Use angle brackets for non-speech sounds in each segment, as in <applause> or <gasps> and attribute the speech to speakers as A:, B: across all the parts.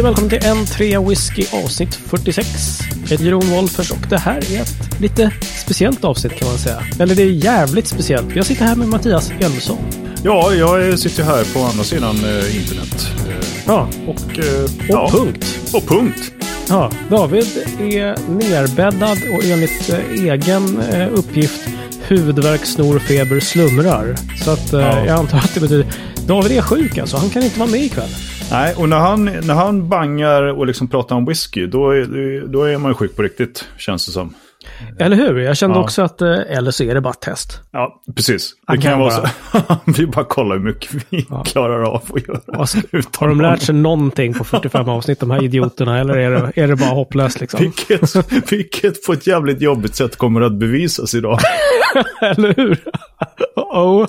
A: Hej och välkommen till N3 Whisky avsnitt 46. Jag heter Jeroen Wolffers och det här är ett lite speciellt avsnitt kan man säga. Eller det är jävligt speciellt. Jag sitter här med Mattias Elfsson.
B: Ja, jag sitter här på andra sidan eh, internet. Eh,
A: Ja,
B: och, eh,
A: och
B: ja,
A: punkt.
B: Och punkt.
A: Ja, David är nerbäddad och enligt eh, egen eh, uppgift huvudvärk, snor, feber, slumrar. Så att eh,
B: Ja.
A: jag antar att det betyder David är sjuk alltså. Han kan inte vara med ikväll.
B: Nej, och när han, när han bangar och liksom pratar om whisky, då är, då är man ju sjuk på riktigt, känns det som.
A: Eller hur? Jag kände
B: Ja.
A: också att, eh, eller så är det bara ett test.
B: Ja, precis. Det kan
A: kan
B: vara så. <laughs> vi bara kollar hur mycket vi klarar av att göra.
A: Ska- Har de lärt sig någonting på 45 avsnitt, de här idioterna, eller är det, är det bara hopplöst liksom?
B: Vilket, vilket på ett jävligt jobbigt sätt kommer att bevisas idag. <laughs>
A: Eller hur? <laughs> oh.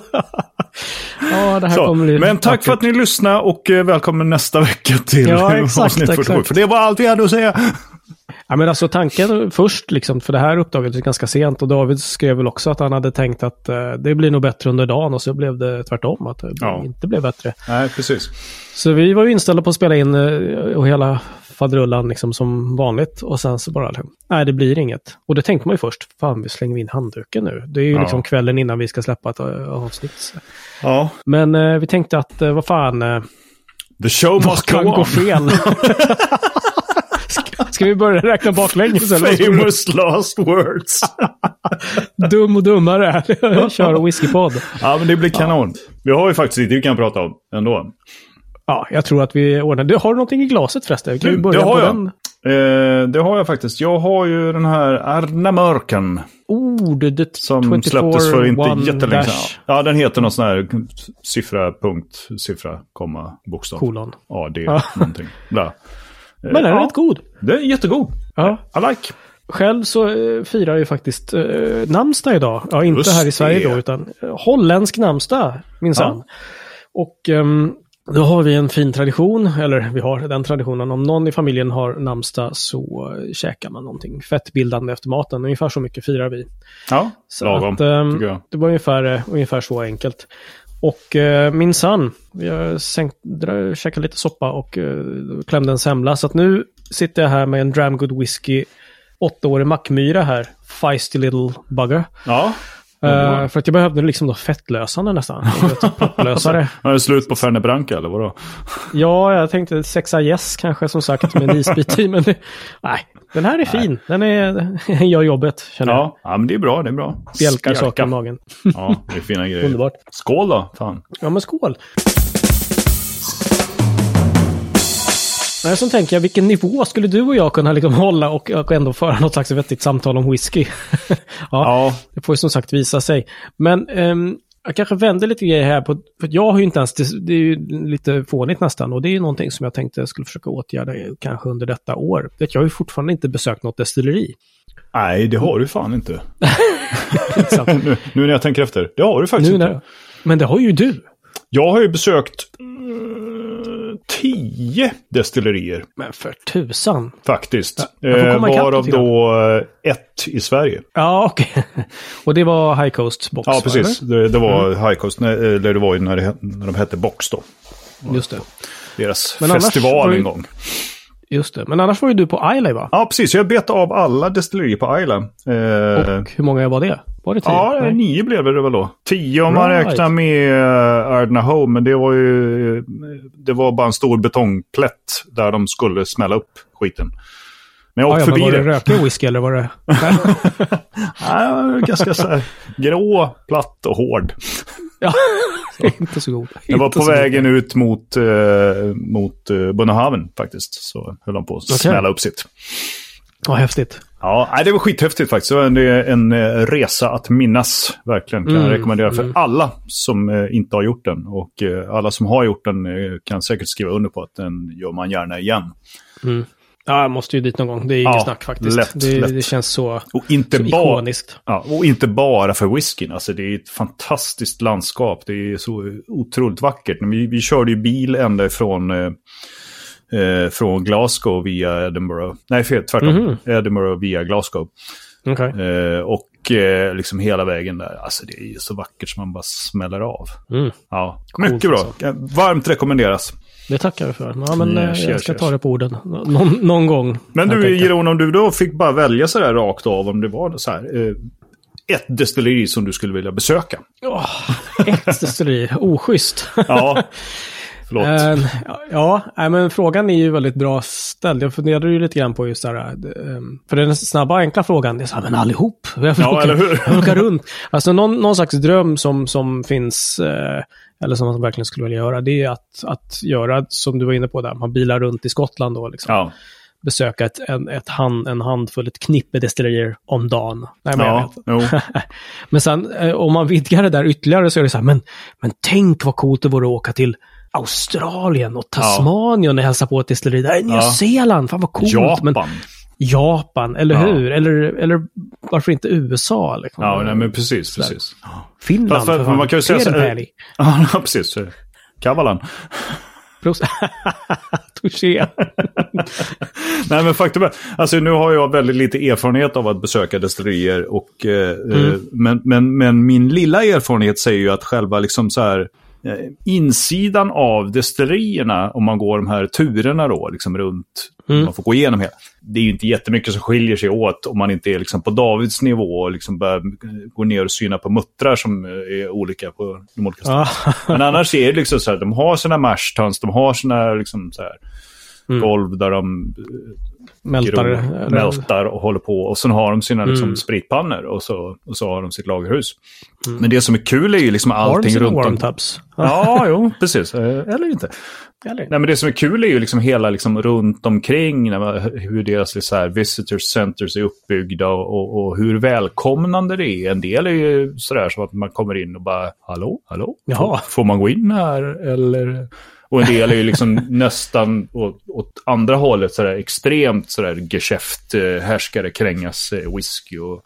A: Ja, det här
B: Så,
A: kommer bli...
B: men tack för att ni lyssnade och eh, välkommen nästa vecka till
A: Ja, <laughs> exakt,
B: avsnitt 47.
A: exakt.
B: För det var allt vi hade att säga.
A: Ja, men alltså tanken först, liksom, för det här uppdagades ganska sent och David skrev väl också att han hade tänkt att eh, det blir nog bättre under dagen och så blev det tvärtom, att det
B: Ja.
A: inte blev bättre.
B: Nej, precis.
A: Så vi var ju inställda på att spela in eh, och hela faderullan liksom som vanligt och sen så bara, nej det blir inget. Och det tänkte man ju först, fan vi slänger in handduken nu. Det är ju
B: Ja.
A: liksom kvällen innan vi ska släppa ett eh, avsnitt.
B: Ja.
A: Men eh, vi tänkte att, eh, vad fan, eh,
B: The show must go
A: gå
B: on.
A: fel? <laughs> ska, ska vi börja räkna baklänges eller?
B: Famous last words. <laughs>
A: Dum och dummare. <laughs> Kör whiskypodd.
B: ja, men det blir kanon. Vi har ju faktiskt lite vi kan prata om ändå.
A: Ja, jag tror att vi ordnar det. Har du någonting i glaset förresten? Kan vi
B: Du,
A: börja
B: det har
A: på
B: jag.
A: den?
B: Eh, det har jag faktiskt. Jag har ju den här Arna Mörken.
A: Oh, det, det
B: Som
A: 24
B: släpptes för inte jättelänge sedan. Ja, den heter någon sån här siffra, punkt, siffra, komma, bokstav.
A: Kolon.
B: Ja, det
A: Ja. <laughs>
B: någonting. Bla.
A: Men den är
B: ja,
A: rätt god.
B: Den är jättegod.
A: Ja.
B: I like.
A: Själv så eh, firar jag faktiskt eh, namnsdag idag. Ja, inte
B: Just
A: här i Sverige
B: det.
A: då, utan eh, holländsk namnsdag minsann. Och ehm, då har vi en fin tradition, eller vi har den traditionen, om någon i familjen har namnsdag så käkar man någonting fettbildande efter maten. Ungefär så mycket firar vi.
B: Ja,
A: Så
B: lagom.
A: att, ehm,
B: tycker jag.
A: det var ungefär, eh, ungefär så enkelt. Och eh, min son, vi har sänkt, dra, käkat lite soppa och eh, klämde en semla. Så att nu sitter jag här med en Dramgood Whisky, åttaårig mackmyra här, feisty little bugger.
B: Ja.
A: Eh, för att jag behövde liksom då fettlösande nästan. <laughs> Propplösare.
B: Är det slut på Ferne Branca eller vadå?
A: ja, jag tänkte sexa yes kanske som sagt med en isbit i. Men det, nej, den här är fin. Den är, <laughs> gör jobbet känner jag.
B: Ja, ja men det är bra. Det är bra.
A: Bjälkar saker i magen.
B: Ja, det är fina <laughs> grejer.
A: Underbart.
B: Skål då, fan.
A: Ja, men skål! Nej, så tänker jag, vilken nivå skulle du och jag kunna liksom hålla och, och ändå föra något slags vettigt samtal om whisky? <laughs> ja,
B: Ja,
A: det får ju som sagt visa sig. Men ehm, jag kanske vänder lite grejer här på, för jag har ju inte ens, det, det är ju lite fånigt nästan, och det är ju någonting som jag tänkte jag skulle försöka åtgärda kanske under detta år. Jag har ju fortfarande inte besökt något destilleri.
B: nej det har du fan inte. <laughs> Nu, nu när jag tänker efter. Det har du faktiskt
A: nu
B: inte.
A: när, men det har ju du.
B: Jag har ju besökt tio destillerier
A: Men för tusan.
B: faktiskt.
A: får
B: Eh, varav då eh, ett i Sverige.
A: Ja, okej. <laughs> Och det var High Coast Box?
B: Ja, precis. Det, det var High Coast, när- eller det var ju när, det, när de hette Box då.
A: Just det.
B: Deras
A: Men
B: festival en gång.
A: Just det. Men annars var ju du på Islay va?
B: Ja, precis. Jag bet av alla destillerier på Island. Eh,
A: Och hur många var det? Var det tio?
B: Ja,
A: Nej.
B: nio blev det väl då. Tio om man
A: Right.
B: räknar med uh, Ardna Home, men det var ju eh, det var bara en stor betongplätt där de skulle smälla upp skiten. Men jag
A: Ja,
B: åkte
A: ja, men
B: förbi
A: var det
B: det.
A: rökig whisky eller var det... <laughs>
B: Ja, ganska så här grå, platt och hård.
A: ja, <laughs> inte så god.
B: Jag var på vägen
A: god.
B: ut mot, uh, mot uh, Bunnehaven faktiskt. Så höll de på att
A: Okej.
B: smälla upp sitt.
A: Ja, häftigt.
B: Ja, det var skithäftigt faktiskt. Det var en, en eh, resa att minnas. Verkligen. Kan jag
A: Mm,
B: rekommendera för
A: mm.
B: alla som eh, inte har gjort den. Och eh, alla som har gjort den kan säkert skriva under på att den gör man gärna igen.
A: Mm. Ja, jag måste ju dit någon gång. Det är inget
B: Ja,
A: snack faktiskt.
B: lätt,
A: det,
B: lätt.
A: det känns så,
B: Och inte,
A: så
B: bara,
A: ikoniskt.
B: ja, och inte bara för whiskyn. Alltså, det är ett fantastiskt landskap. Det är så otroligt vackert. Vi, vi körde ju bil ända ifrån eh, från Glasgow via Edinburgh. Nej, fel, tvärtom.
A: Mhm.
B: Edinburgh via Glasgow.
A: Okej.
B: Eh, och eh, liksom hela vägen där. Alltså det är ju så vackert som man bara smäller av.
A: Mm.
B: Ja,
A: Coolt
B: mycket bra.
A: alltså.
B: Varmt rekommenderas.
A: Det tackar vi för. Ja, men
B: Yes,
A: eh, jag
B: yes,
A: ska
B: yes.
A: ta det på orden. Någon, någon gång.
B: Men du. Jeroen, om du då fick bara välja sådär rakt av om det var så här, eh, ett destilleri som du skulle vilja besöka.
A: Åh, ett destilleri. Oschysst.
B: Ja, <laughs> förlåt.
A: Eh, ja, nej, men frågan är ju väldigt bra ställd. Jag funderade ju lite grann på just det här. eh, För den snabba enkla frågan, det är så här, men allihop. <laughs> Jag vill,
B: Ja,
A: åka,
B: eller hur?
A: jag vill åka runt. Alltså någon, någon slags dröm som, som finns, eh, eller som man verkligen skulle vilja göra, det är att, att göra, som du var inne på där, man bilar runt i Skottland och liksom
B: ja.
A: besöka ett, en, ett hand, en handfull, ett knippe destillerier om dagen. Nej, men
B: Ja. <laughs>
A: Men sen eh, om man vidgar det där ytterligare så är det så här, men, men tänk vad coolt det vore att åka till Australien och Tasmanien och hälsa på ett destilleri. Där är Nya
B: Ja.
A: Zeeland, fan vad coolt.
B: Japan.
A: Men Japan, eller
B: Ja.
A: hur? Eller, eller varför inte USA? Liksom?
B: Ja, nej, men precis,
A: Sådär.
B: precis.
A: Finland,
B: För- för-
A: för,
B: för man kan ju säga så-
A: Pärli. <laughs>
B: Ja, precis. Kavalan.
A: Prost. <laughs> Touché. <laughs>
B: Nej, men faktum är, alltså nu har jag väldigt lite erfarenhet av att besöka destillerier. Och, eh, eh, men, men, men min lilla erfarenhet säger ju att själva liksom så här, insidan av destillerierna, om man går de här turerna då, liksom runt, man får gå igenom hela. Det är ju inte jättemycket som skiljer sig åt om man inte är liksom på Davids nivå och liksom börjar eh, gå ner och syna på muttrar som eh, är olika på de olika ställena. Men annars är det liksom så här, de har sina mashtons, de har sina liksom så här, golv där de
A: Mältar.
B: gror,
A: eller-
B: mältar och håller på. Och sen har de sina liksom,
A: Mm.
B: spritpannor och så, och så har de sitt lagerhus. Men det som är kul är ju liksom
A: Har de
B: allting
A: sina
B: runt om.
A: tubs?
B: Ja, jo, precis. Eh, Eller inte.
A: Eller?
B: Nej, men det som är kul är ju liksom hela liksom runt omkring, man, hur deras så här, visitor centers är uppbyggda och, och, och hur välkomnande det är. En del är ju sådär som att man kommer in och bara, hallå, hallå,
A: Jaha.
B: får man gå in här eller? Och en del är ju liksom <laughs> nästan åt, åt andra hållet, sådär extremt sådär geschäft, eh, härskare, krängas eh, whisky och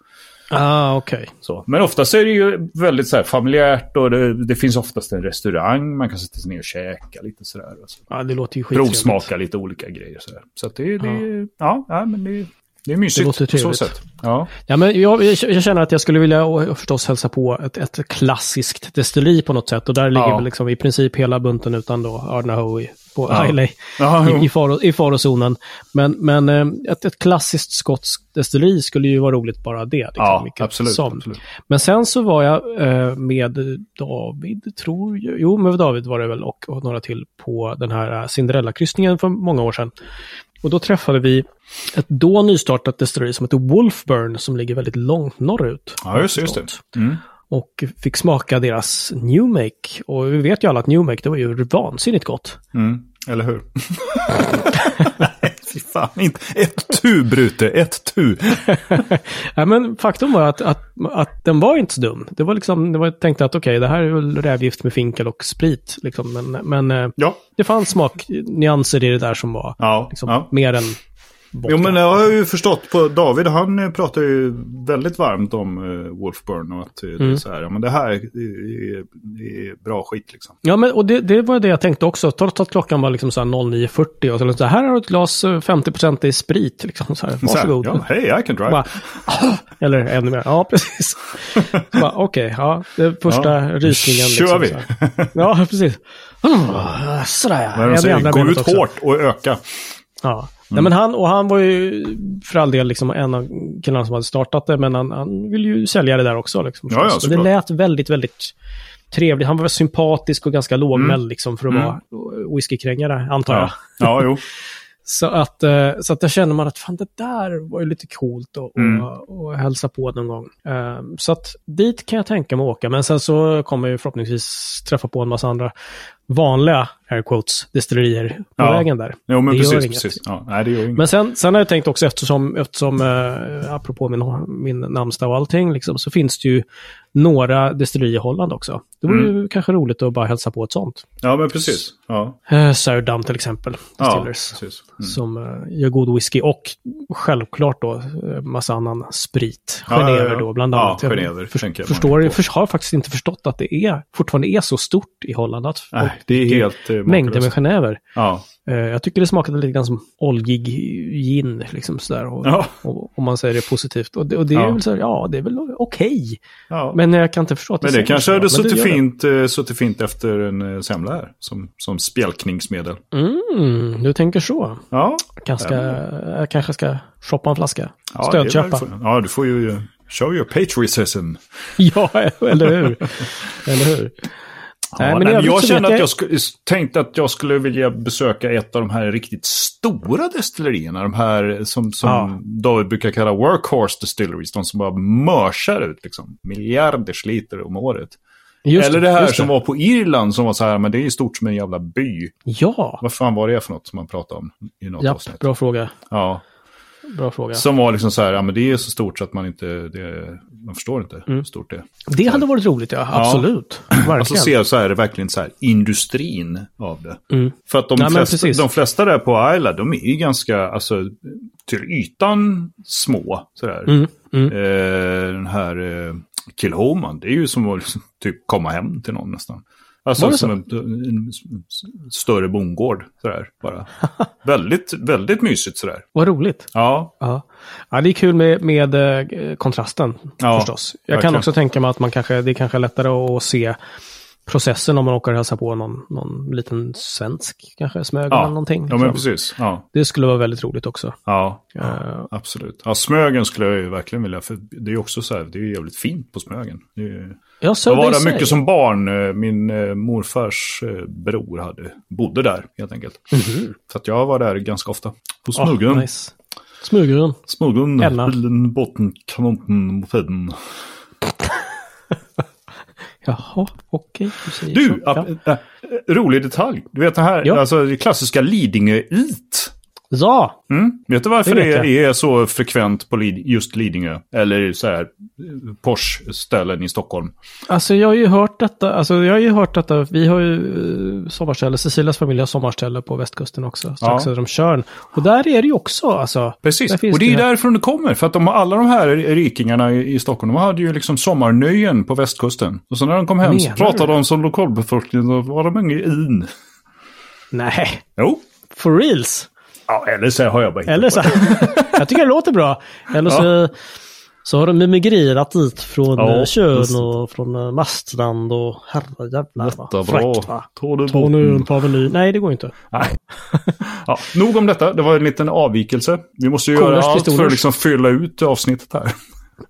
A: Ah, okej.
B: så. Men oftast är det ju väldigt så här familjärt och det, det finns oftast en restaurang. Man kan sätta sig ner och käka lite sådär. Och så.
A: Ja, det låter ju skittrevligt.
B: Provsmaka lite olika grejer sådär. Så att det, det, ja. Ja, men det, det är mysigt
A: Det låter
B: på så sätt. Ja.
A: Ja, men jag, jag känner att jag skulle vilja förstås hälsa på ett, ett klassiskt destilleri på något sätt. Och där ligger
B: Ja.
A: väl liksom i princip hela bunten utan då Ardnahoe på
B: Ja.
A: Islay
B: Ja,
A: i, i, faro, i farozonen. Men, men eh, ett, ett klassiskt skotskt destilleri skulle ju vara roligt bara det. Liksom,
B: Ja, absolut, absolut.
A: Men sen så var jag eh, med David, tror jag. Jo, med David var det väl och, och några till på den här eh, Cinderella-kryssningen för många år sedan. Och då träffade vi ett då nystartat destilleri som heter Wolfburn som ligger väldigt långt norrut.
B: Ja, just, just det. Mm.
A: Och fick smaka deras New Make. Och vi vet ju alla att New Make, det var ju vansinnigt gott.
B: Mm. Eller hur? <laughs> Fy fan. Inte. Ett tu, Brute. Ett tu. <laughs>
A: ja, men faktum var att, att, att den var inte så dum. Det var liksom, det var, jag tänkte att okej, det här är väl rävgift med finkel och sprit. Liksom. Men, men eh,
B: Ja.
A: det fanns smaknyanser i det där som var
B: Ja.
A: liksom,
B: ja.
A: mer än vodka.
B: Jo, men jag har ju förstått på David, han eh, pratar ju väldigt varmt om uh, Wolfburn och att eh, det är
A: Mm.
B: så här, ja men det här är, är, bra skit liksom.
A: Ja, men och det, det var det jag tänkte också. Trots att klockan var liksom så här 09.40 och så, så här har du ett glas eh, 50% i sprit. Liksom, så här,
B: Så här,
A: varsågod.
B: ja, hej, I can drive.
A: Bara, eller ännu mer. Ja, precis. Okej, ja, det första
B: Ja,
A: rysningen.
B: kör vi.
A: Ja, precis. <laughs> Sådär ja.
B: Gå ut hårt och öka.
A: Ja. Nej, men han, och han var ju för all del liksom en av killarna som hade startat det, men han, han ville ju sälja det där också. Liksom,
B: Ja, ja,
A: det lät väldigt, väldigt trevligt. Han var sympatisk och ganska lågmäld
B: Mm.
A: liksom, för att
B: Mm.
A: vara whiskykrängare, antar jag.
B: Ja, ja jo. <laughs>
A: Så att, eh, så att där känner man att fan det där var ju lite coolt att
B: Mm.
A: och, och hälsa på någon gång. Eh, Så att dit kan jag tänka mig att åka. Men sen så kommer jag förhoppningsvis träffa på en massa andra vanliga air quotes destillerier på
B: Ja.
A: vägen där.
B: Jo, men
A: Det gör
B: precis.
A: inget.
B: precis. Ja, nej, det gör inget.
A: Men sen, sen har jag tänkt också eftersom, eftersom eh, apropå min, min namnsdag och allting, liksom, så finns det ju några destillerier i Holland också. Det vore
B: Mm.
A: ju kanske roligt att bara hälsa på ett sånt.
B: Ja, men precis. Ja,
A: Eh, Sourdam till exempel,
B: ja
A: Distillers.
B: precis. Mm.
A: Som eh, gör god whisky och självklart då eh, massa annan sprit.
B: Ja, ja,
A: Genever
B: ja.
A: då bland
B: Ja,
A: annat. Jag
B: genever
A: för,
B: jag man
A: förstår, för, har faktiskt inte förstått att det är, fortfarande är så stort i Holland. Att folk.
B: Det är helt eh,
A: Mängder med
B: makalöst.
A: genever.
B: Ja.
A: Eh, jag tycker det smakade lite grann som oljig gin, liksom sådär. Och,
B: Ja.
A: och, om man säger det positivt. Och det, och det är
B: Ja.
A: väl så här, ja, det är väl okej.
B: ja.
A: Men jag kan inte förstå att
B: Men det kanske hade
A: det
B: suttit
A: det.
B: fint, eh, suttit fint efter en semla här. Som, som spjälkningsmedel.
A: Mm, du tänker så.
B: Ja.
A: Kanske, jag kanske ska shoppa en flaska.
B: ja
A: Stödköpa.
B: det Ja, du får ju show your patriotism. <laughs>
A: Ja, eller hur? <laughs> eller hur? Nej,
B: nej,
A: men övrigt
B: jag kände att
A: jag-
B: jag tänkte att jag skulle vilja besöka ett av de här riktigt stora destillerierna. De här som, som
A: Ja.
B: David brukar kalla workhorse distilleries. De som bara mörsar ut liksom, miljarders liter om året.
A: Just
B: Eller det här som var på Irland som var så här, men det är ju stort som en jävla by.
A: Ja,
B: Vad fan var det för något som man pratade om i något
A: japp,
B: avsnitt?
A: bra fråga.
B: Ja,
A: Bra fråga.
B: som var liksom så här, ja men det är så stort så att man inte, det, man förstår inte
A: Mm.
B: hur stort det är.
A: Det hade varit roligt, ja. Absolut. Verkligen.
B: Alltså ser så här, verkligen så här, industrin av det.
A: Mm.
B: För att de,
A: Nej,
B: flesta, de flesta där på Isla, de är ju ganska, alltså, till ytan små. Sådär.
A: Mm, mm.
B: Eh, den här eh, Kilhoman, det är ju som att liksom, typ komma hem till någon nästan. Alltså som en, en, större bondgård, sådär bara. <laughs> väldigt, väldigt mysigt sådär.
A: Vad roligt.
B: Ja,
A: Ja. ja, det är kul med, med eh, kontrasten
B: Ja,
A: förstås. Jag kan
B: verkligen.
A: också tänka mig att man kanske, det är kanske är lättare att se processen om man åker och hälsar på någon, någon liten svensk, kanske Smögen
B: Ja.
A: eller någonting.
B: ja men
A: liksom.
B: precis. Ja,
A: Det skulle vara väldigt roligt också.
B: ja, ja
A: Eh,
B: absolut. Ja, Smögen skulle jag ju verkligen vilja, för det är ju också så här, det är ju jävligt fint på Smögen. Det är ju...
A: ja, så
B: Jag var
A: det
B: där mycket som barn. Eh, Min eh, morfars eh, bror hade, bodde där helt enkelt. Så att jag var där ganska ofta. På
A: Ah,
B: Smögen.
A: nice. Smögen.
B: Smögen,
A: Elna.
B: bilen, båten, kanonen, mopeden. <laughs>
A: Jaha, okej. du säger
B: Du,
A: så. Ja.
B: äh, rolig detalj. Du vet det här,
A: Ja.
B: alltså det klassiska Lidingö-it.
A: Ja,
B: Mm. Vet du varför
A: Det
B: det,
A: jag.
B: är så frekvent på just Lidingö? Eller så här, eh, Porsche-ställen i Stockholm.
A: alltså jag har ju hört detta. Alltså jag har ju hört detta. Vi har ju uh, sommarställe, Cecilias familj har sommarställe på västkusten också. Strax
B: Ja.
A: söder om Tjörn. Och där är det ju också, alltså.
B: Precis, och det är ju därifrån det kommer. För att de, alla de här rikingarna i, i Stockholm, de hade ju liksom sommarnöjen på västkusten. Och så när de kom hem så pratade
A: du?
B: de som lokalbefolkning, och var de inga in.
A: Nej,
B: Jo.
A: for reals.
B: Ja, eller så har jag bara
A: Eller så.
B: det. <laughs>
A: jag tycker det låter bra. Eller så, så har de emigrerat dit från
B: Ja,
A: ja, Tjörn
B: just det.
A: och från uh, Mastland och herrejävlar. Vad
B: bra.
A: fräckt, va?
B: Ta det
A: Ta nu en
B: bort.
A: paveny. Nej, det går inte.
B: Nej. <laughs> Ja, nog om detta. Det var en liten avvikelse. Vi måste ju göra allt för att liksom fylla ut avsnittet här.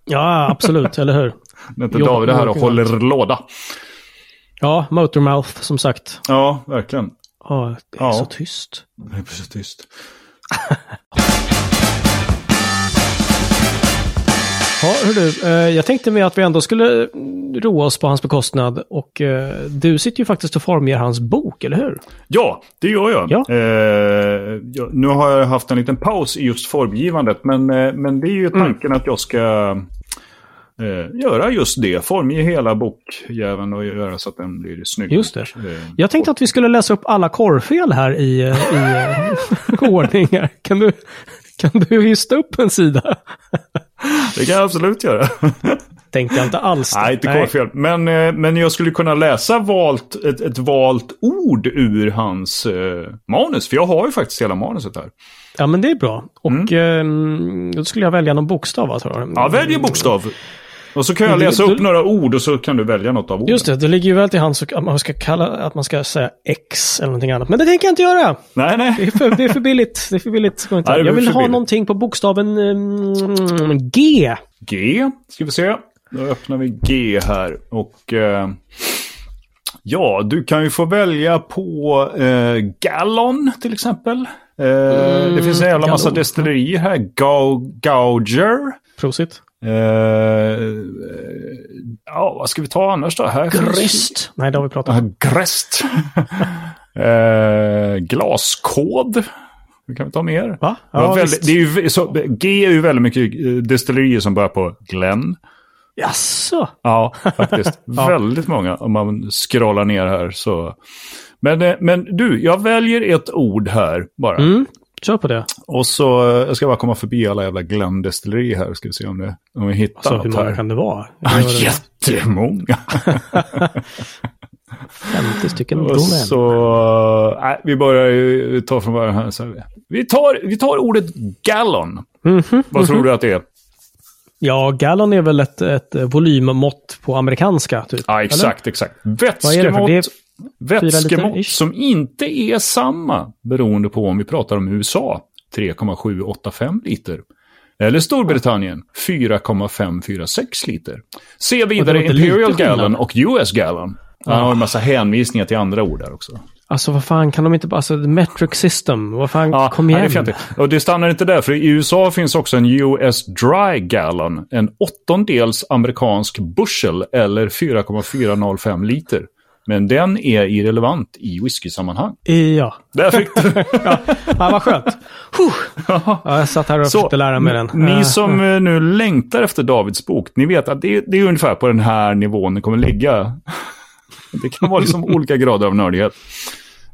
A: Ja, absolut, eller hur?
B: När inte
A: Jo,
B: David är här och håller låda.
A: Ja, Motormouth som sagt.
B: Ja, verkligen.
A: Ja, det är
B: Ja.
A: så tyst.
B: Det är precis tyst. <laughs>
A: Ja, hör du, eh, jag tänkte med att vi ändå skulle mm, roa oss på hans bekostnad. Och eh, du sitter ju faktiskt och formger hans bok, eller hur?
B: Ja, det gör jag.
A: Ja.
B: Eh, nu har jag haft en liten paus i just formgivandet, men, men det är ju
A: Mm.
B: tanken att jag ska eh, göra just det. Formge hela bokjäveln och göra så att den blir snygg.
A: Just det.
B: Eh,
A: Jag tänkte att vi skulle läsa upp alla korrfel här i, eh, i eh, <laughs> ordningar. Kan du, kan du hysta upp en sida?
B: Det kan jag absolut göra. <laughs>
A: Tänkte jag inte alls. det.
B: Nej, inte korrfel. Men, eh, men jag skulle kunna läsa valt, ett, ett valt ord ur hans eh, manus. För jag har ju faktiskt hela manuset här.
A: Ja, men det är bra. Och mm. då skulle jag välja någon bokstav, tror jag.
B: Ja, välj en bokstav. Och så kan jag läsa upp några ord och så kan du välja något av orden.
A: Just det, det ligger ju väl till hands att man ska kalla att man ska säga X eller någonting annat. Men det tänker jag inte göra.
B: Nej, nej.
A: Det är för, det är för billigt. Det är för billigt. Inte.
B: Det
A: jag vill ha någonting på bokstaven mm, G.
B: G, ska vi se. Då öppnar vi G här. Och eh, ja, du kan ju få välja på eh, Gallon till exempel. Eh, det finns en jävla massa
A: Gallon.
B: destillerier här. Gau, Gauger.
A: Prosit.
B: Eh, ja, vad ska vi ta annars då? Här finns-
A: Grist. Nej, det har vi pratat om.
B: Ja, Gräst. <laughs> eh, glaskod. Det kan vi ta mer.
A: Va? Ja,
B: väldigt, det är ju, så, G är ju väldigt mycket destillerier som börjar på Glenn.
A: Jaså?
B: Ja, faktiskt. <laughs> Väldigt många om man scrollar ner här. Så. Men, eh, men du, jag väljer ett ord här bara.
A: Mm, kör på det.
B: Och så, eh, jag ska bara komma förbi alla jävla Glenn destillerier här. Ska vi se om, det, om vi hittar
A: Så hur
B: något
A: många
B: här.
A: kan det vara? <laughs>
B: Ja, jättemånga. <laughs>
A: 50 stycken
B: Och så, nej, vi börjar ju ta från början här. Så vi, tar, vi tar ordet gallon.
A: Mhm,
B: Vad tror du att det är?
A: Ja, gallon är väl ett, ett volymmått på amerikanska, typ?
B: Ja, exakt, exakt.
A: Vad är det för?
B: Vätskemått, vätskemått som inte är samma beroende på om vi pratar om USA, 3,785 liter. Eller Storbritannien, 4,546 liter. Se vidare Imperial? Gallon och US Gallon. Han har en massa hänvisningar till andra ord där också.
A: Alltså vad fan, kan de inte bara... Alltså, metric system, vad fan,
B: Ja,
A: kom
B: nej,
A: igen.
B: det är fjantigt. Och det stannar inte där, för i USA finns också en US Dry Gallon. En åttondels amerikansk bushel eller 4,405 liter. Men den är irrelevant i whisky-sammanhang.
A: Ja.
B: Där fick du. <laughs>
A: ja, vad skönt. Ja, jag satt här och
B: Så,
A: försökte lära mig den.
B: Ni
A: Eh,
B: som eh, nu längtar efter Davids bok, ni vet att det, det är ungefär på den här nivån den kommer ligga. <laughs> Det kan vara liksom <laughs> olika grader av nördighet.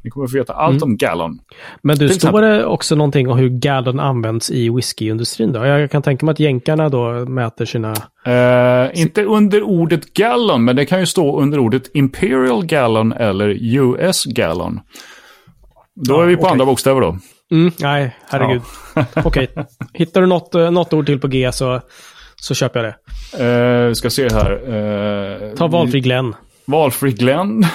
B: Ni kommer få veta allt om Gallon.
A: Men du, står det också någonting om hur gallon används i whiskyindustrin då? Jag kan tänka mig att jänkarna då mäter sina...
B: Eh, inte under ordet gallon, men det kan ju stå under ordet Imperial Gallon eller US Gallon. Då
A: Ja,
B: är vi på
A: okej.
B: andra bokstäver då.
A: Mm, nej, herregud. <laughs> Okej, hittar du något, eh, något ord till på G så, så köper jag det.
B: Vi ska se här. Eh,
A: Ta valfri Glenn.
B: Valfri Glenn. <laughs>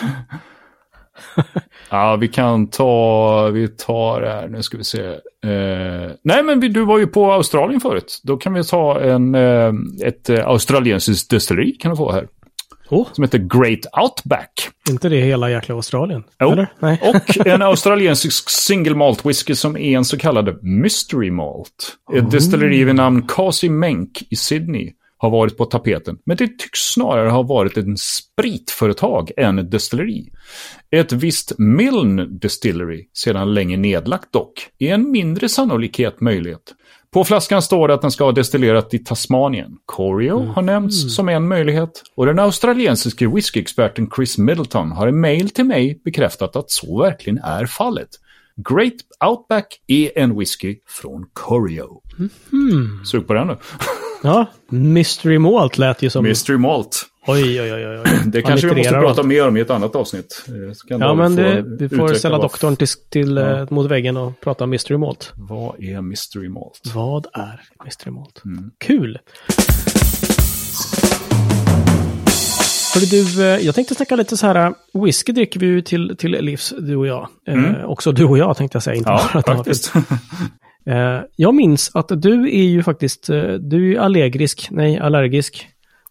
B: ja, vi kan ta, vi tar det här, nu ska vi se. Eh, nej, men vi, du var ju på Australien förut. Då kan vi ta en, eh, ett eh, australiensiskt destilleri kan du få här.
A: Oh,
B: Som heter Great Outback.
A: inte det hela jäkla Australien?
B: Jo.
A: Eller? Nej. <laughs>
B: Och <laughs> en australiensisk single malt whisky som är en så kallad mystery malt. Ett destilleri vid namn Kasi Menk i Sydney har varit på tapeten. Men det tycks snarare ha varit en spritföretag än ett destilleri. Ett visst Milne Distillery, sedan länge nedlagt dock, är en mindre sannolikhet möjlighet. På flaskan står det att den ska ha destillerat i Tasmanien. Corio har nämnts som en möjlighet. Och den australiensiske whiskyexperten Chris Middleton har i mail till mig bekräftat att så verkligen är fallet. Great Outback är en whisky från Corio. Sug på den nu. <laughs>
A: Ja, Mystery Malt lät ju som...
B: Mystery Malt.
A: Oj, oj, oj. oj.
B: Det kanske vi måste prata
A: och-
B: mer om i ett annat avsnitt. Eh,
A: Ja, men det, vi får ställa doktorn till, till, eh, mot väggen och prata om Mystery Malt.
B: Vad är Mystery Malt?
A: Vad är Mystery Malt?
B: Mm.
A: Kul! Hörru du, eh, jag tänkte snacka lite så här, whisky dricker vi ju till, till livs, du och jag. Eh, också du och jag tänkte jag säga, inte
B: Mm. Ja,
A: bara
B: faktiskt. <laughs>
A: Eh, jag minns att du är ju faktiskt, eh, du är allergisk, nej allergisk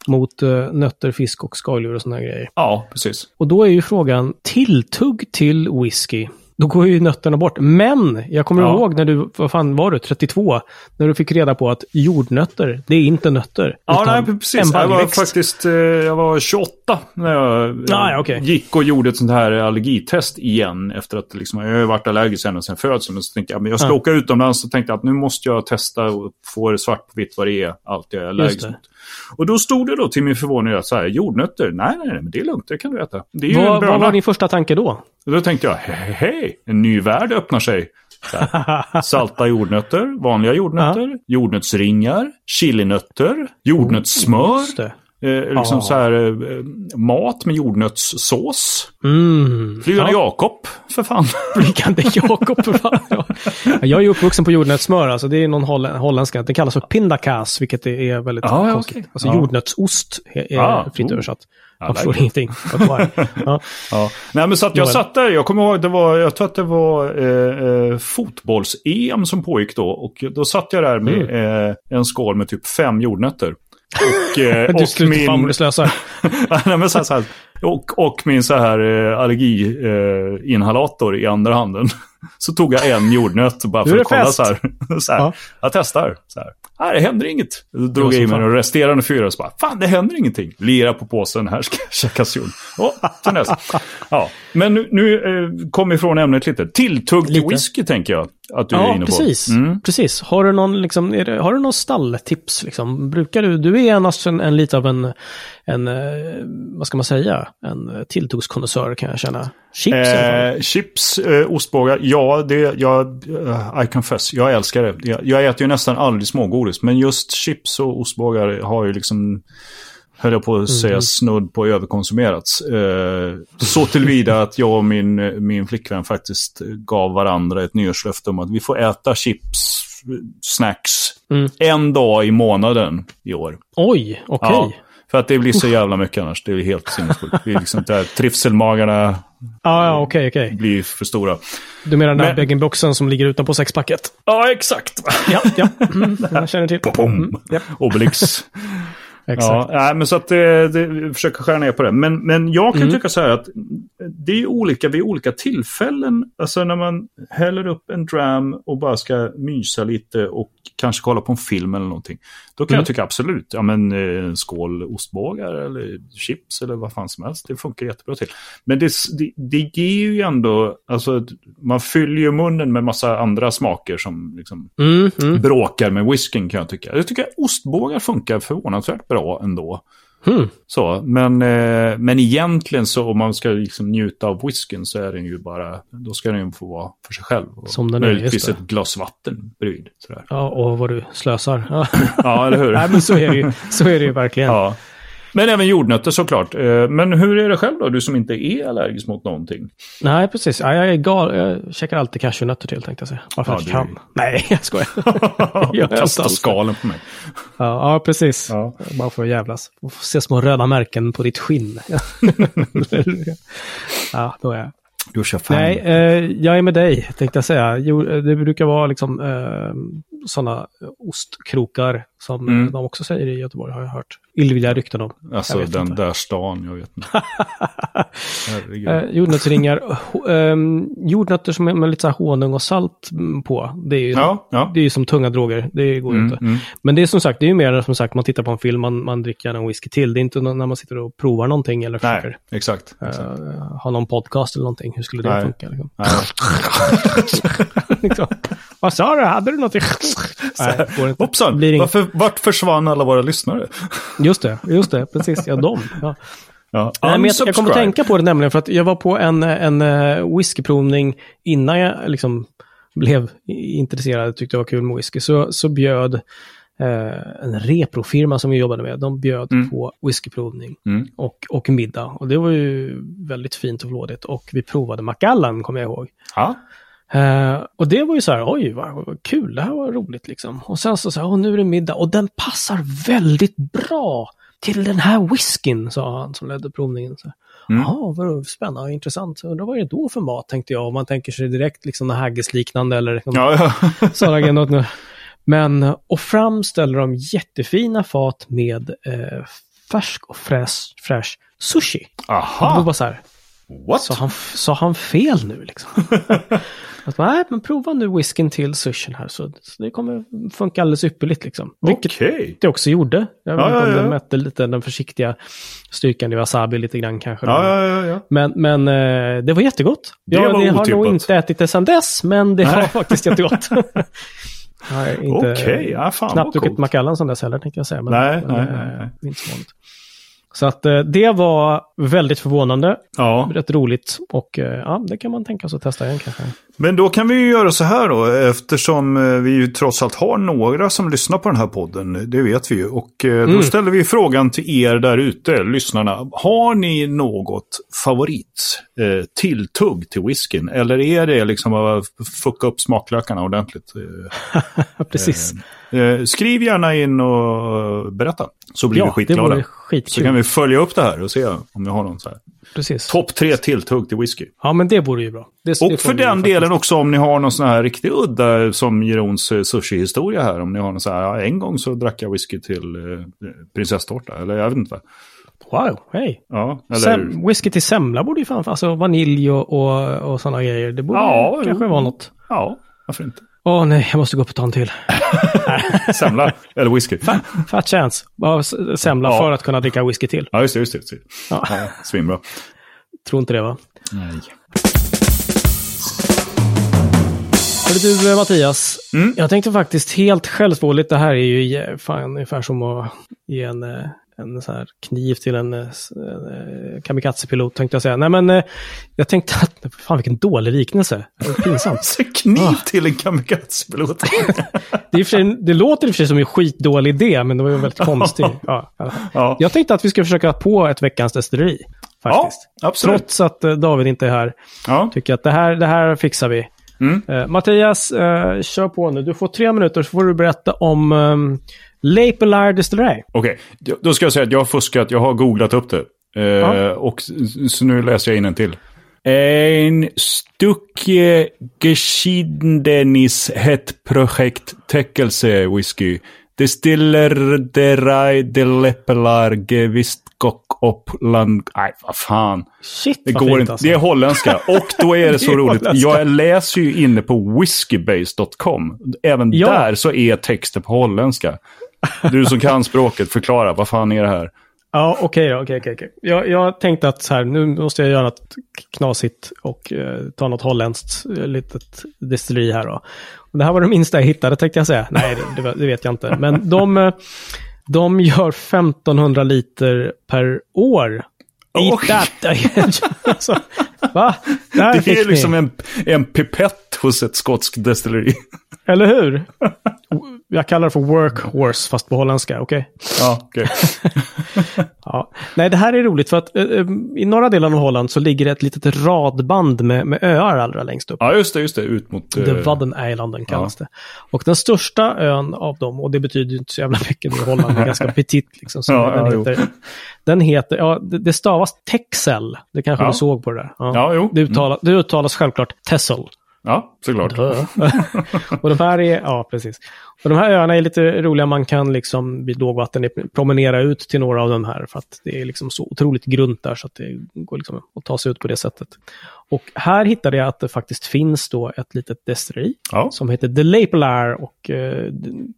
A: mot eh, nötter, fisk och skaldjur och sådana grejer.
B: ja, precis.
A: Och då är ju frågan, tilltugg till whisky? Då går ju nötterna bort. Men jag kommer
B: Ja.
A: ihåg när du, vad fan var du, 32? När du fick reda på att jordnötter, det är inte nötter.
B: Ja, nej, precis. Jag var faktiskt eh, jag var 28 när jag eh,
A: Ah, okej.
B: gick och gjorde ett sånt här allergitest igen. Efter att liksom, jag har varit allergisk ända sedan födseln. Så tänkte jag men jag ska
A: Ja.
B: åka utomlands och tänkte att nu måste jag testa och få det svart på vitt vad det är. Allt jag är allergisk mot. Och då stod det då till min förvåning att så här, jordnötter, nej, nej, nej, men det är lugnt, det kan du äta. Det är
A: Vad, vad var din första tanke då?
B: Och då tänkte jag, hej, hej, en ny värld öppnar sig. <laughs> Salta jordnötter, vanliga jordnötter, jordnötsringar, chilinötter, jordnötssmör. Eh, liksom
A: Ja.
B: så här, eh, mat med jordnötssås.
A: Mm.
B: Flygande
A: Ja.
B: Jakob, för fan. <laughs>
A: Flygande Jakob. för fan. Ja. Jag är uppvuxen på jordnötssmör, alltså det är någon holl holländska. Det kallas för pindakas, vilket är väldigt
B: ja,
A: konstigt.
B: okej.
A: Alltså
B: Ja.
A: jordnötsost är
B: Ah,
A: fritt
B: oh.
A: översatt. Jag förstår
B: like
A: ingenting. <laughs> Ja.
B: Ja. Nej, men så att jag satt där, jag kommer ihåg, det var, jag tror att det var eh, eh, fotbolls-EM som pågick då. Och då satt jag där med eh, en skål med typ fem jordnötter. Och, eh, och
A: fan
B: min...
A: du slösar. <laughs>
B: Nej, men så här, så här, och, och min så här eh, allergiinhalator i andra handen. Så tog jag en jordnöt bara för
A: är
B: att kolla
A: fest.
B: så här. <laughs> Så här
A: Ja.
B: Jag testar. Så här. Nej, det händer inget. Då drog jag i mig de resterande fyra och så bara, fan det händer ingenting. Lira på påsen, här ska jag käka sol. Näst. Ja, men nu, nu eh, kom ifrån ämnet lite. Tilltugg till whisky tänker jag att du är
A: Ja,
B: inne på.
A: precis.
B: Mm.
A: precis. Har du någon, liksom, är det, har du någon stalltips? Liksom? Brukar du, du är annars en, en lite av en, en, eh, vad ska man säga, en eh, tilltuggskonnässör kan jag känna. Chips.
B: Eh, chips, eh, ostbågar, ja, det, jag, eh, I confess, jag älskar det. Jag, jag äter ju nästan aldrig smågodis, men just chips och ostbågar har ju liksom höll jag på att säga,
A: Mm.
B: snudd på överkonsumerats. Eh, så tillvida att jag och min, min flickvän faktiskt gav varandra ett nyårslöfte om att vi får äta chips, snacks,
A: Mm.
B: en dag i månaden i år.
A: Oj, okej.
B: Ja, för att det blir så jävla mycket annars. Det är helt sinnessjukt. Det är liksom där trivselmagarna
A: Ja, ja, okej, okej.
B: blir för stora.
A: Du menar den där
B: Men-
A: bag-in-boxen som ligger utanpå sexpacket?
B: Ja, exakt.
A: Ja, ja. Mm, jag känner till.
B: Pom.
A: japp.
B: Obelix. <laughs>
A: Exakt.
B: Ja, nej, men så att det, det, vi försöker skära ner på det. Men, men jag kan
A: Mm.
B: tycka så här att det är olika vid olika tillfällen. Alltså när man häller upp en dram och bara ska mysa lite och kanske kolla på en film eller någonting. Då kan
A: Mm.
B: jag tycka absolut, ja men eh, en skål ostbågar eller chips eller vad fan som helst. Det funkar jättebra till. Men det, det, det ger ju ändå, alltså man fyller ju munnen med massa andra smaker som liksom
A: Mm, mm.
B: bråkar med whiskyn kan jag tycka. Jag tycker ostbågar funkar förvånansvärt bra ändå.
A: Hmm.
B: Så, men, eh, men egentligen så om man ska liksom njuta av whiskyn så är den ju bara, då ska den ju få vara för sig själv. Och
A: Som den är,
B: Möjligtvis
A: det.
B: ett glas vatten bredvid. Sådär.
A: Ja, och vad du slösar. Ja.
B: Ja, eller hur? <laughs>
A: Nej, men så är det ju. Så är det ju verkligen.
B: ja. Men även jordnötter såklart. Eh, Men hur är det själv då, du som inte är allergisk mot någonting?
A: Nej, precis. Ja, jag är gal. Jag käkar alltid cashewnötter till, tänkte jag säga. Bara för
B: Ja,
A: att jag kan. Nej, <laughs> jag skojar. <laughs> Jag
B: Kasta skalen på mig.
A: Ja, ja precis.
B: Ja.
A: Bara för att jävlas. Och se små röda märken på ditt skinn. <laughs> ja, då är jag. Nej, eh, jag är med dig, tänkte jag säga. Jo, eh, det brukar vara liksom eh, sådana ostkrokar som
B: Mm.
A: eh, de också säger i Göteborg, har jag hört. Illvilliga rykten om.
B: Alltså den
A: inte.
B: där stan, jag vet inte. <laughs>
A: Eh, jordnötsringar, ehm, jordnötter som är med lite så här honung och salt på. Det är ju,
B: ja, ja.
A: det är ju som tunga droger, det går
B: Mm,
A: inte.
B: mm.
A: Men det är som sagt, det är ju mer som sagt, man tittar på en film, man, man dricker en whisky till. Det är inte när man sitter och provar någonting eller
B: Nej,
A: försöker
B: exakt. exakt.
A: eh, ha någon podcast eller någonting. Hur skulle det
B: Nej.
A: funka? Liksom?
B: Nej. <laughs> <laughs>
A: liksom. Vad sa du? Hade du något? <laughs> Nej, inte.
B: Hoppsan,
A: Blir.
B: Varför, vart försvann alla våra lyssnare? <laughs>
A: Just det, just det, precis. Ja, de. Ja.
B: Ja,
A: Nej, men jag, jag kommer att tänka på det nämligen för att jag var på en, en uh, whiskyprovning innan jag liksom blev intresserad, tyckte det var kul med whisky. Så, så bjöd eh, en reprofirma som vi jobbade med, de bjöd
B: Mm.
A: på whiskyprovning
B: Mm.
A: och, och middag. Och det var ju väldigt fint och flådigt. Och vi provade Macallan, kommer jag ihåg.
B: Ja.
A: Eh, och det var ju så här, oj vad, kul, det här var roligt liksom. Och sen så sa jag, nu är det middag. Och den passar väldigt bra till den här whiskyn, sa han som ledde provningen. Så,
B: Mm.
A: Jaha, vad spännande intressant. Så Undrar vad är det då för mat, tänkte jag. Om man tänker sig direkt liksom haggis-liknande eller liksom,
B: Ja, ja. <laughs>
A: sådana nu. Men, och fram ställer de jättefina fat med eh, färsk och fräsch, fräsch sushi. Och det var
B: Aha,
A: bara så här,
B: what?
A: Sa han, sa han fel nu liksom? <laughs> att, nej, men prova nu whiskyn till sushin här så, så det kommer funka alldeles ypperligt liksom. Vilket
B: Okej.
A: det också gjorde. Jag vet inte om
B: ja, ja.
A: mätte lite den försiktiga styrkan i wasabi lite grann kanske.
B: Ja, ja, ja.
A: Men, men eh, det var jättegott.
B: Det
A: jag
B: var
A: det har nog inte ätit det sedan dess, men det var
B: Nej.
A: faktiskt jättegott. <laughs>
B: Okej, ja, fan
A: knappt druckit. Macallan sedan dess heller, tänkte jag säga. Men,
B: Nej,
A: men,
B: nej,
A: eh,
B: nej, nej.
A: Inte så vanligt. Så att eh, det var väldigt förvånande
B: Ja,
A: rätt roligt och eh, ja, det kan man tänka sig att testa igen kanske.
B: Men då kan vi ju göra så här då, eftersom eh, vi ju trots allt har några som lyssnar på den här podden, det vet vi ju. Och eh, då
A: Mm.
B: ställer vi frågan till er där ute, lyssnarna. Har ni något favorit eh, tilltugg till whiskyn? Eller är det liksom att fucka upp smaklökarna ordentligt? Eh, <laughs>
A: Precis.
B: Eh, skriv gärna in och berätta. Så blir vi
A: ja, det
B: skitglada. Så
A: skitkul.
B: kan vi följa upp det här och se om vi har någon så här.
A: Precis.
B: Topp tre tilltugg till whisky.
A: Ja, men det vore ju bra. Det, det
B: Och
A: får
B: för den
A: faktiskt.
B: delen också om ni har någon sån här riktig udda som Jerons eh, sushi-historia här. Om ni har någon så här, ja, en gång så drack jag whisky till eh, prinsesstårta. Eller jag vet inte vad.
A: Wow, hej.
B: Ja, eller...
A: Sem- whisky till semla borde ju fan, alltså vanilj och, och, och sådana grejer. Det borde
B: Ja,
A: kanske vara något.
B: Ja, varför inte?
A: Åh nej, jag måste gå upp och ta en till. <laughs>
B: Semla eller whisky.
A: Fat chance. Bara s- semla
B: Ja.
A: för att kunna dricka whisky till.
B: Ja, just det. Just det, just det.
A: Ja.
B: Ja, svinbra.
A: Tror inte det va?
B: Nej.
A: Hörru du eh, Mattias,
B: Mm.
A: jag tänkte faktiskt helt självsvåldigt, det här är ju jä- fan ungefär som att ge en, eh, en så här kniv till en eh, s- eh, kamikaze-pilot tänkte jag säga. Nej men eh, jag tänkte att, fan vilken dålig liknelse. Pinsamt. <laughs>
B: Kniv till en kamikazepilot. <laughs>
A: Det, för det låter i och för sig som en skitdålig idé, men det var ju väldigt konstigt. Ja, ja.
B: ja.
A: Jag tänkte att vi skulle försöka på ett veckans destilleri.
B: ja,
A: Faktiskt.
B: absolut.
A: Trots att eh, David inte är här.
B: Ja.
A: Tycker att det här, det här fixar vi.
B: Mm.
A: Eh, Mattias, eh, kör på nu. Du får tre minuter så får du berätta om Lapelair Distillery.
B: Okej, då ska jag säga att jag har fuskat. Jag har googlat upp det. Eh,
A: Ja.
B: Och så nu läser jag in en till. En stycke geschiedenis het projekt täckelse whisky. Distiller derai de leppelar gewist kock uppland. Nej, vad fan.
A: Shit
B: Det går inte.
A: alltså.
B: Det är holländska. Och då är det <laughs> så
A: Det är
B: roligt.
A: holländska.
B: Jag läser ju inne på whiskybase.com. Även
A: Ja.
B: där så är texten på holländska. Du som kan språket, förklara. Vad fan är det här?
A: Ja, okej då. Okej, okej, okej. Jag, jag tänkte att så här, nu måste jag göra något knasigt och eh, ta något holländskt eh, litet destilleri här då. Och det här var det minsta jag hittade tänkte jag säga. Nej, det, det, vet jag inte. Men de, eh, de gör 1500 liter per år. That. <laughs> alltså, va? Där
B: Det är
A: ni.
B: liksom en, en pipett hos ett skotskt destilleri.
A: Eller hur? <laughs> Jag kallar det för workhorse fast på holländska, okej?
B: Ja, okej. <laughs>
A: Ja. Nej, det här är roligt för att eh, i norra delen av Holland så ligger det ett litet radband med, med öar allra längst upp.
B: ja, just det, just det. Ut mot...
A: The
B: eh,
A: Wadden-eilanden kallas det. Och den största ön av dem, och det betyder ju inte så jävla mycket i Holland, det är ganska <laughs> petit liksom. Så
B: Ja,
A: den,
B: ja, jo.
A: heter, den heter, ja, det, det stavas Texel. Det kanske
B: Ja.
A: du såg på det där.
B: Ja, jo.
A: Det, uttalas, det uttalas självklart Tessel.
B: Ja, såklart. <laughs>
A: och de här är, ja precis. Och de här öarna är lite roliga, man kan liksom vid lågvatten promenera ut till några av de här för att det är liksom så otroligt grunt där så att det går liksom att ta sig ut på det sättet. Och här hittade jag att det faktiskt finns då ett litet destilleri
B: Ja.
A: som heter The Lapelair och eh,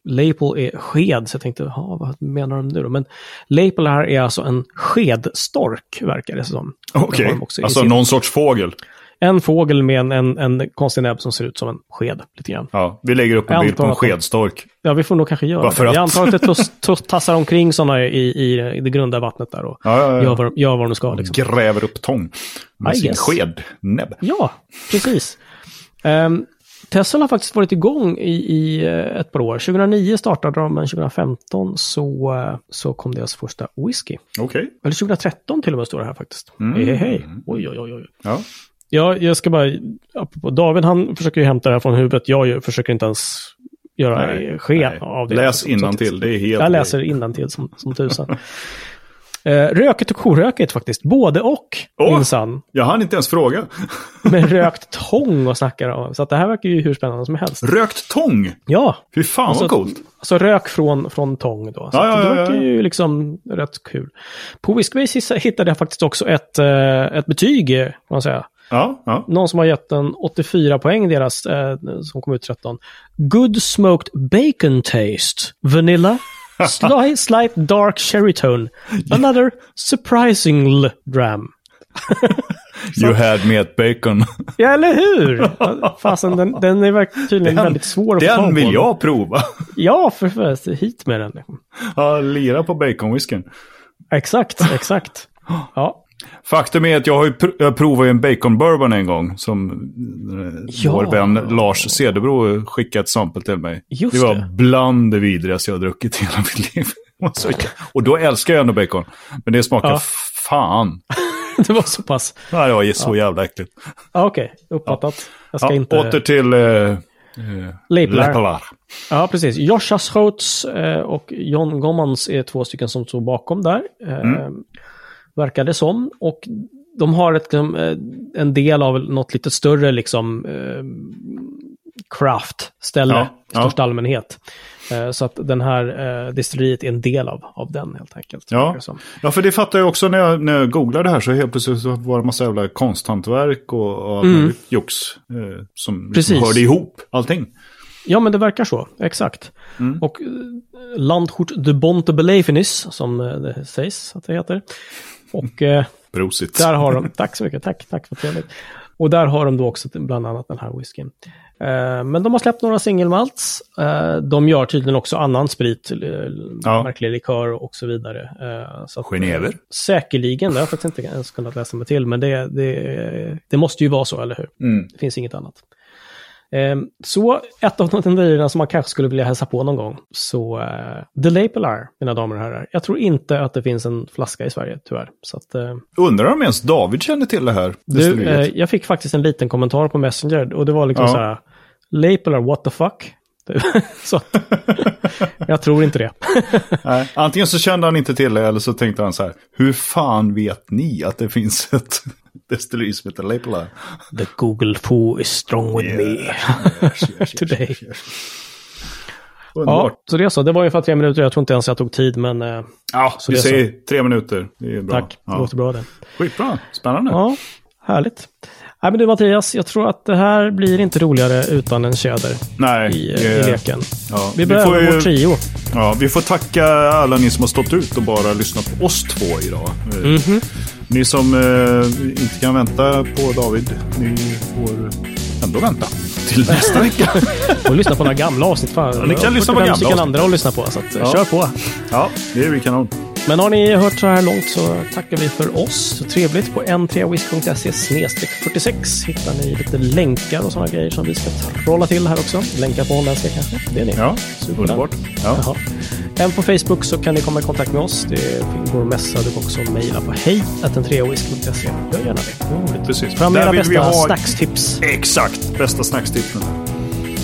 A: Lapel är sked, så jag tänkte, "Jaha, vad menar de nu då? Men Lapelair är alltså en skedstork, verkar det som.
B: Okej,
A: i
B: alltså
A: sin-
B: någon sorts fågel.
A: En fågel med en, en, en konstig näbb som ser ut som en sked, lite grann.
B: Ja, vi lägger upp en bild på en skedstork.
A: Ja, vi får nog kanske göra
B: Varför
A: det.
B: att?
A: Jag antar att det tuss, <laughs> tuss, tassar omkring sådana i, i, i det grunda vattnet där och
B: Ja, ja, ja.
A: gör, vad, de- gör vad de ska. Liksom.
B: Gräver upp tång med
A: I
B: sin
A: guess.
B: skednäbb.
A: Ja, precis. Um, Tesla har faktiskt varit igång i, i eh, ett par år. 2009 startade de, men 2015 så, eh, så kom deras första whisky.
B: Okej.
A: Eller 2013 till och med står det här faktiskt.
B: Mm.
A: Hej, hej, hej. Oj, oj, oj, oj.
B: Ja.
A: Ja, jag ska bara, apropå David han försöker ju hämta det här från huvudet. Jag försöker inte ens göra
B: Nej,
A: sken
B: nej.
A: av det.
B: Läs innantill, det är helt...
A: Jag läser innantill som, som tusan. <laughs> Eh, röket och koröket faktiskt. Både och,
B: Åh!
A: minsann.
B: Jag hann inte ens fråga. <laughs>
A: Med <laughs> rökt tång och snackar om. Så att det här verkar ju hur spännande som helst.
B: Rökt tång!
A: Ja,
B: Fy fan
A: Alltså,
B: vad coolt.
A: alltså rök från, från tång då. Så
B: Ja,
A: att
B: ja,
A: det
B: ja,
A: verkar
B: ja.
A: ju liksom rätt kul. På Whiskbase hittade jag faktiskt också ett, eh, ett betyg, kan man säga.
B: Ja, ja.
A: Någon som har gett en 84 poäng deras, eh, som kom ut 13. Good smoked bacon taste. Vanilla. <laughs> Slight, slight dark cherry tone. Another surprising dram. <laughs>
B: You had me at bacon. <laughs>
A: Ja, eller hur? Fasen, den, den är tydligen
B: Den-
A: väldigt svår att få tag
B: Den
A: på.
B: vill jag prova.
A: Ja, för för hit med den.
B: Ja, lira på baconwhisken.
A: Exakt, exakt. <gasps> Ja,
B: Faktum är att jag har ju pr- jag provade en bacon bourbon en gång som eh,
A: Ja.
B: vår vän Lars Cederbro skickade ett sample till mig.
A: Just
B: det var
A: det.
B: bland det vidrigaste jag har druckit i hela mitt liv. <laughs> Och då älskar jag ändå bacon. Men det smakar
A: Ja.
B: fan. <laughs>
A: det var så pass.
B: Ja, det var så jävla äckligt.
A: Ja, Okej, uppfattat. Jag ska
B: Ja,
A: inte...
B: Åter till eh, eh. Lepelar.
A: Ja, precis. Joshua Schoats eh, och John Gommans är två stycken som står bakom där.
B: Mm.
A: Verkar det som. Och de har ett, liksom, eh, en del av något lite större liksom eh, craft-ställe
B: Ja,
A: i
B: ja.
A: största allmänhet. Eh, så att den här distilleriet är en del av, av den helt enkelt.
B: Ja.
A: som.
B: Ja, för det fattar jag också när jag, när jag googlade det här så helt plötsligt så var det massa jävla konsthantverk och, och
A: Mm.
B: jox eh, som liksom hörde ihop allting.
A: Ja, men det verkar så. Exakt.
B: Mm.
A: Och Landhort de Bontebelevenis, som eh, det sägs att det heter. Och eh, där har de, tack så mycket, tack, tack för trevligt. Och där har de då också bland annat den här whiskyn. Eh, men de har släppt några singelmalts. Eh, de gör tydligen också annan sprit, eh,
B: Ja.
A: märklig likör och så vidare. Eh, så att,
B: Genever?
A: Säkerligen, det har jag faktiskt inte ens kunnat läsa mig till, men det, det, det måste ju vara så, eller hur?
B: Mm.
A: Det finns inget annat. Ehm, Så ett av de tenderierna som man kanske skulle vilja hälsa på någon gång. Så uh, The Lapelar, mina damer och herrar. Jag tror inte att det finns en flaska i Sverige, tyvärr. Så att, eh,
B: Undrar om ens David känner till det här
A: du, eh, jag fick faktiskt en liten kommentar på Messenger och det var liksom
B: Ja.
A: så här, Lapelar, what the fuck? <laughs> så att, jag tror inte det. <laughs>
B: Nej. Antingen så kände han inte till det eller så tänkte han så här. Hur fan vet ni att det finns ett <laughs> destilleri som heter Lapelar?
A: The Google Foo is strong with me.
B: Yes, yes, yes,
A: Today.
B: yes.
A: Ja, så det är så. Det var ungefär tre minuter. Jag tror inte ens jag tog tid, men eh,
B: Ja,
A: Så
B: vi
A: det är
B: säger tre minuter. Det är bra.
A: tack. Det
B: Ja.
A: låter bra det.
B: Skitbra, spännande.
A: Ja, härligt. Nej, men du Mattias, jag tror att det här blir inte roligare utan en tjäder
B: Nej,
A: i,
B: det-
A: i leken.
B: Ja,
A: Vi
B: vi,
A: behöver
B: får
A: vår trio.
B: ja, vi får tacka alla ni som har stått ut och bara lyssnat på oss två idag. Eh,
A: Mhm.
B: Ni som eh, inte kan vänta på David, ni får ändå vänta till <laughs> nästa vecka.
A: Och lyssna på några gamla avsnitt. Fan,
B: Ja, ni kan lyssna på
A: 45
B: gamla avsnitt.
A: andra att lyssna på. Så att, eh,
B: Ja.
A: kör på.
B: Ja, det är vi kanon.
A: Men har ni hört så här långt så tackar vi för oss. Trevligt. På n3wist.se 46 hittar ni lite länkar och sådana grejer som vi ska trolla till här också. Länkar på holländska kanske. Det är ni.
B: Ja, underbart. Ja.
A: Jaha. Även på Facebook så kan ni komma i kontakt med oss. Det går att messa. Du kan också mejla på hej treawhisk.se. Gör gärna det. Roligt.
B: Precis.
A: Fram med era bästa
B: vi ha-
A: snackstips.
B: Exakt, bästa snackstipsen.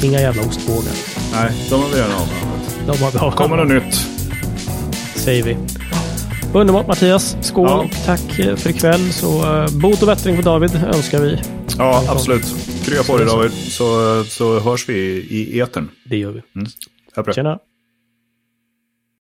A: Inga jävla ostbågar.
B: Nej, de har vi redan av med.
A: De har vi har.
B: Kommer något nytt?
A: säger vi. Underbart Mattias. Skål
B: Ja.
A: och tack för ikväll. Så uh, bot och bättring för David önskar vi.
B: Ja, absolut. Krya på dig David, så, så hörs vi i etern.
A: Det gör vi.
B: Det.
A: Tjena.